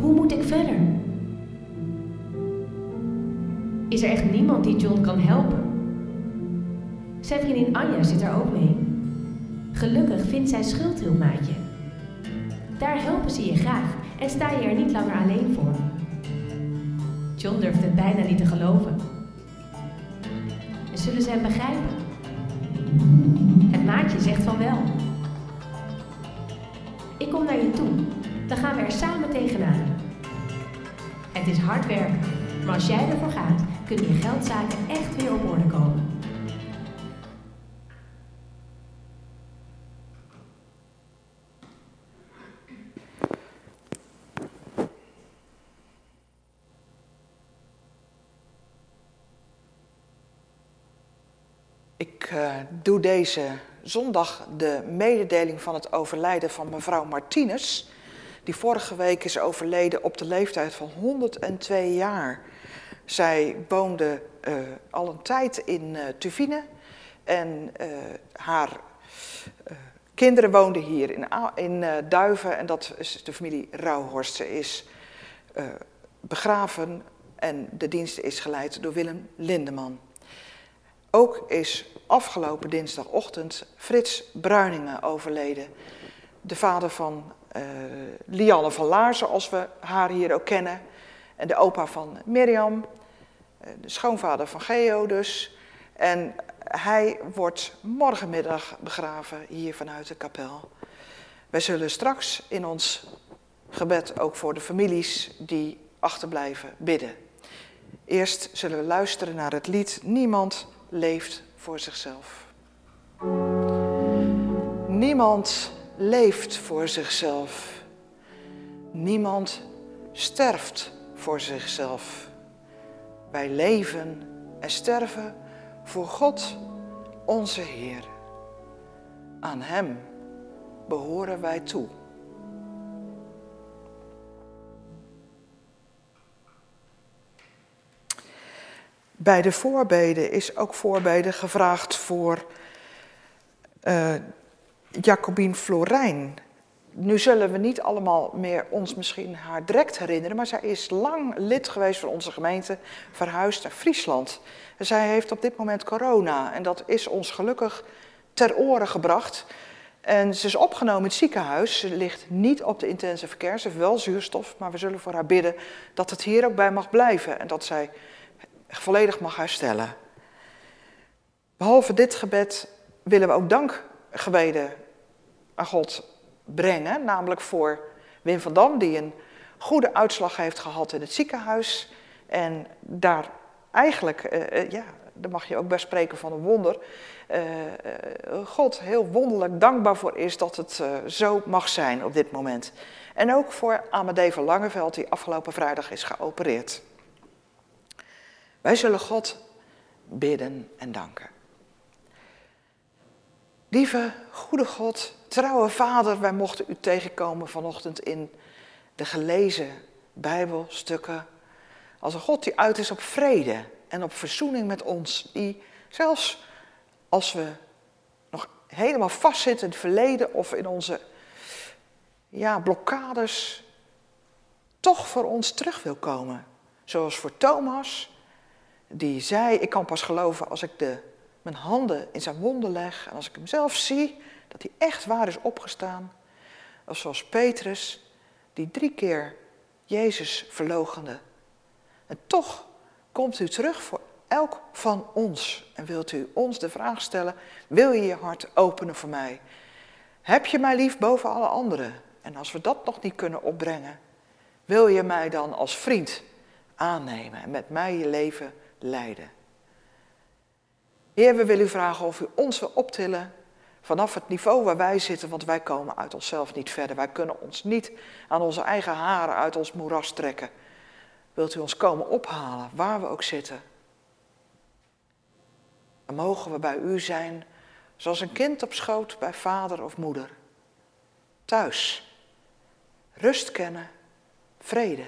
Hoe moet ik verder? Is er echt niemand die John kan helpen? Zijn vriendin Anja zit er ook mee. Gelukkig vindt zij schuldhulpmaatje. Daar helpen ze je graag en sta je er niet langer alleen voor. John durft het bijna niet te geloven. En zullen ze hem begrijpen? Het maatje zegt van wel. Ik kom naar je toe. Dan gaan we er samen tegenaan. Het is hard werken, maar als jij ervoor gaat, kunnen je geldzaken echt weer op orde komen.
Ik eh, doe deze zondag de mededeling van het overlijden van mevrouw Martinez. Die vorige week is overleden op de leeftijd van 102 jaar. Zij woonde eh, al een tijd in eh Tuvine. En haar kinderen woonden hier in, in Duiven. En dat is de familie Rauhorst. Ze is begraven en de dienst is geleid door Willem Lindeman. Ook is afgelopen dinsdagochtend Frits Bruiningen overleden. De vader van eh, Lianne van Laar, zoals we haar hier ook kennen. En de opa van Mirjam. eh, de schoonvader van Geo dus. En hij wordt morgenmiddag begraven hier vanuit de kapel. Wij zullen straks in ons gebed ook voor de families die achterblijven bidden. Eerst zullen we luisteren naar het lied Niemand leeft voor zichzelf. Niemand leeft voor zichzelf. Niemand sterft voor zichzelf. Wij leven en sterven voor God, onze Heer. Aan Hem behoren wij toe. Bij de voorbeden is ook voorbeden gevraagd voor uh, Jacobien Florijn. Nu zullen we niet allemaal meer ons misschien haar direct herinneren, maar zij is lang lid geweest van onze gemeente, verhuisd naar Friesland. Zij heeft op dit moment corona en dat is ons gelukkig ter oren gebracht. En ze is opgenomen in het ziekenhuis. Ze ligt niet op de intensive care. Ze heeft wel zuurstof, maar we zullen voor haar bidden dat het hier ook bij mag blijven en dat zij volledig mag herstellen. Behalve dit gebed willen we ook dankgebeden aan God brengen, namelijk voor Wim van Dam, die een goede uitslag heeft gehad in het ziekenhuis. En daar eigenlijk, uh, ja, daar mag je ook best spreken van een wonder, uh, God heel wonderlijk dankbaar voor is dat het zo mag zijn op dit moment. En ook voor Amadee van Langeveld, die afgelopen vrijdag is geopereerd. Wij zullen God bidden en danken. Lieve, goede God, trouwe Vader, wij mochten u tegenkomen vanochtend in de gelezen Bijbelstukken. Als een God die uit is op vrede en op verzoening met ons. Die zelfs als we nog helemaal vastzitten in het verleden of in onze ja, blokkades, toch voor ons terug wil komen. Zoals voor Thomas, die zei, ik kan pas geloven als ik de, mijn handen in zijn wonden leg en als ik hem zelf zie, dat hij echt waar is opgestaan. Of zoals Petrus, die drie keer Jezus verlogende. En toch komt u terug voor elk van ons en wilt u ons de vraag stellen, wil je je hart openen voor mij? Heb je mij lief boven alle anderen? En als we dat nog niet kunnen opbrengen, wil je mij dan als vriend aannemen en met mij je leven leiden? Heer, we willen u vragen of u ons wil optillen vanaf het niveau waar wij zitten, want wij komen uit onszelf niet verder. Wij kunnen ons niet aan onze eigen haren uit ons moeras trekken. Wilt u ons komen ophalen, waar we ook zitten? Dan mogen we bij u zijn, zoals een kind op schoot bij vader of moeder. Thuis. Rust kennen, vrede.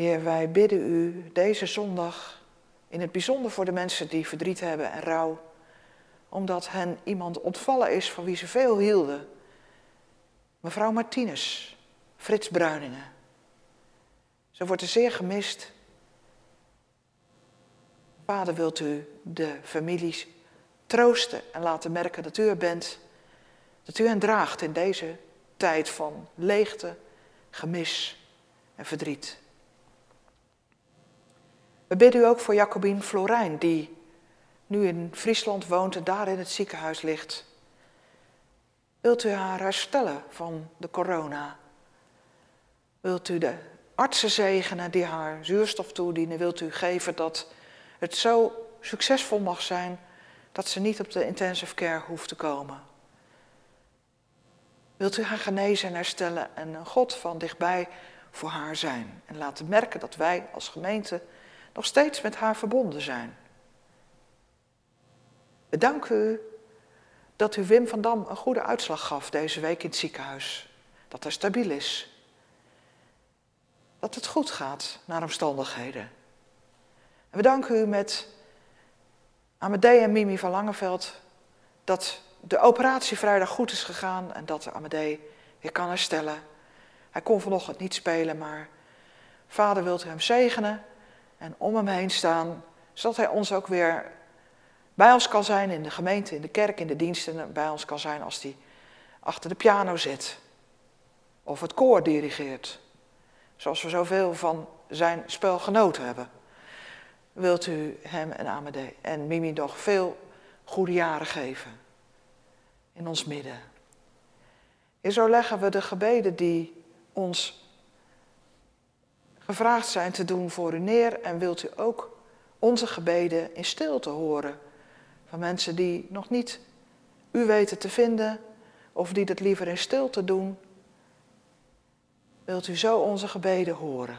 Heer, wij bidden u deze zondag in het bijzonder voor de mensen die verdriet hebben en rouw, omdat hen iemand ontvallen is van wie ze veel hielden. Mevrouw Martinez, Frits Bruiningen. Ze wordt er zeer gemist. Vader, wilt u de families troosten en laten merken dat u er bent. Dat u hen draagt in deze tijd van leegte, gemis en verdriet. We bidden u ook voor Jacobien Florijn, die nu in Friesland woont en daar in het ziekenhuis ligt. Wilt u haar herstellen van de corona? Wilt u de artsen zegenen die haar zuurstof toedienen? Wilt u geven dat het zo succesvol mag zijn dat ze niet op de intensive care hoeft te komen? Wilt u haar genezen en herstellen en een God van dichtbij voor haar zijn? En laten merken dat wij als gemeente nog steeds met haar verbonden zijn. We danken u dat u Wim van Dam een goede uitslag gaf deze week in het ziekenhuis. Dat hij stabiel is. Dat het goed gaat naar omstandigheden. En we danken u met Amadee en Mimi van Langeveld dat de operatie vrijdag goed is gegaan en dat Amadee weer kan herstellen. Hij kon vanochtend niet spelen, maar vader wilt hem zegenen en om hem heen staan, zodat hij ons ook weer bij ons kan zijn in de gemeente, in de kerk, in de diensten. En bij ons kan zijn als hij achter de piano zit. Of het koor dirigeert. Zoals we zoveel van zijn spel genoten hebben. wilt u hem en Amadee en Mimi nog veel goede jaren geven in ons midden. En zo leggen we de gebeden die ons gevraagd zijn te doen voor u neer en wilt u ook onze gebeden in stilte horen van mensen die nog niet u weten te vinden of die dat liever in stilte doen. Wilt u zo onze gebeden horen?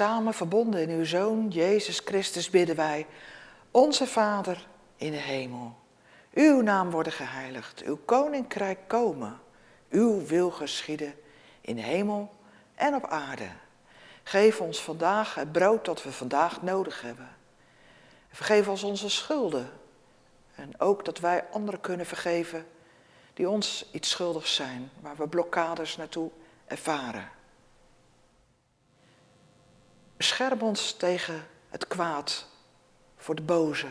Samen verbonden in uw Zoon Jezus Christus bidden wij, onze Vader in de hemel. Uw naam worden geheiligd, uw koninkrijk komen, uw wil geschieden in hemel en op aarde. Geef ons vandaag het brood dat we vandaag nodig hebben. Vergeef ons onze schulden en ook dat wij anderen kunnen vergeven die ons iets schuldig zijn, waar we blokkades naartoe ervaren. Bescherm ons tegen het kwaad, voor de boze.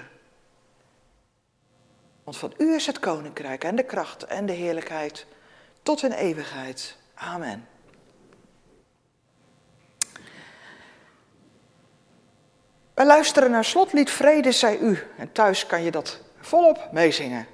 Want van u is het koninkrijk en de kracht en de heerlijkheid tot in eeuwigheid. Amen. We luisteren naar slotlied Vrede zij u. En thuis kan je dat volop meezingen.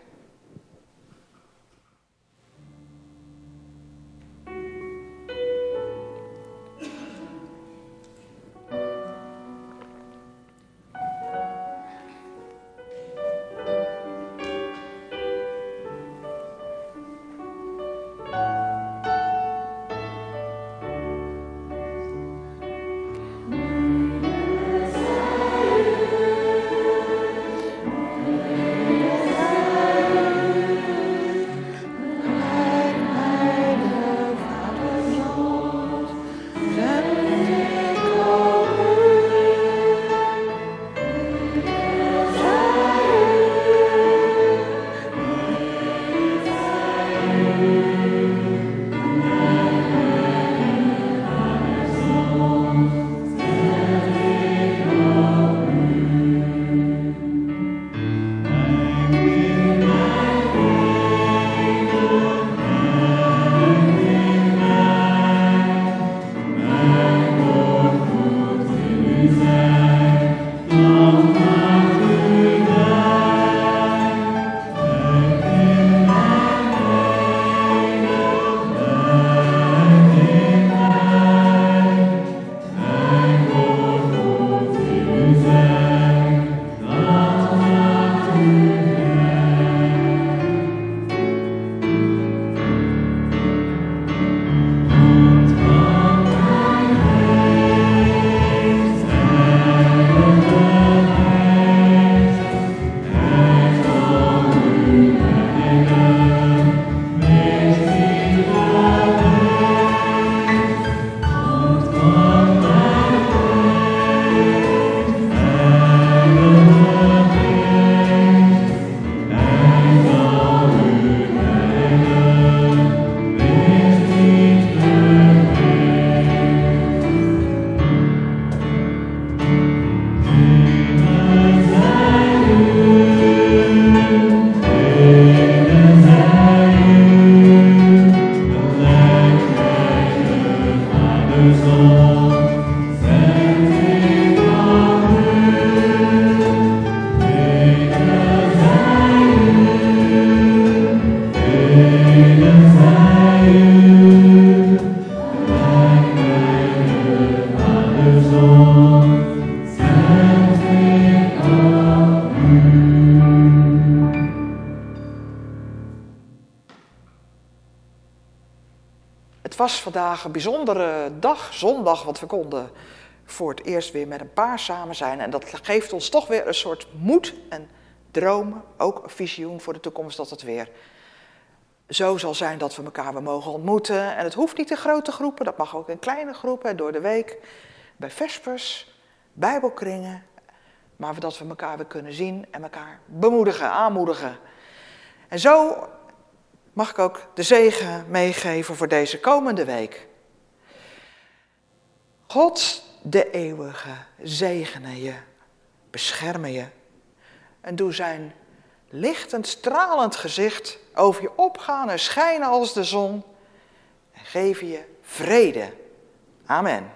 Was vandaag een bijzondere dag, zondag, want we konden voor het eerst weer met een paar samen zijn. En dat geeft ons toch weer een soort moed en dromen, ook een visioen voor de toekomst dat het weer zo zal zijn dat we elkaar weer mogen ontmoeten. En het hoeft niet in grote groepen, dat mag ook in kleine groepen door de week, bij vespers, bijbelkringen. Maar dat we elkaar weer kunnen zien en elkaar bemoedigen, aanmoedigen. En zo mag ik ook de zegen meegeven voor deze komende week. God de eeuwige zegene je, bescherme je en doe zijn lichtend, stralend gezicht over je opgaan en schijnen als de zon en geef je vrede. Amen.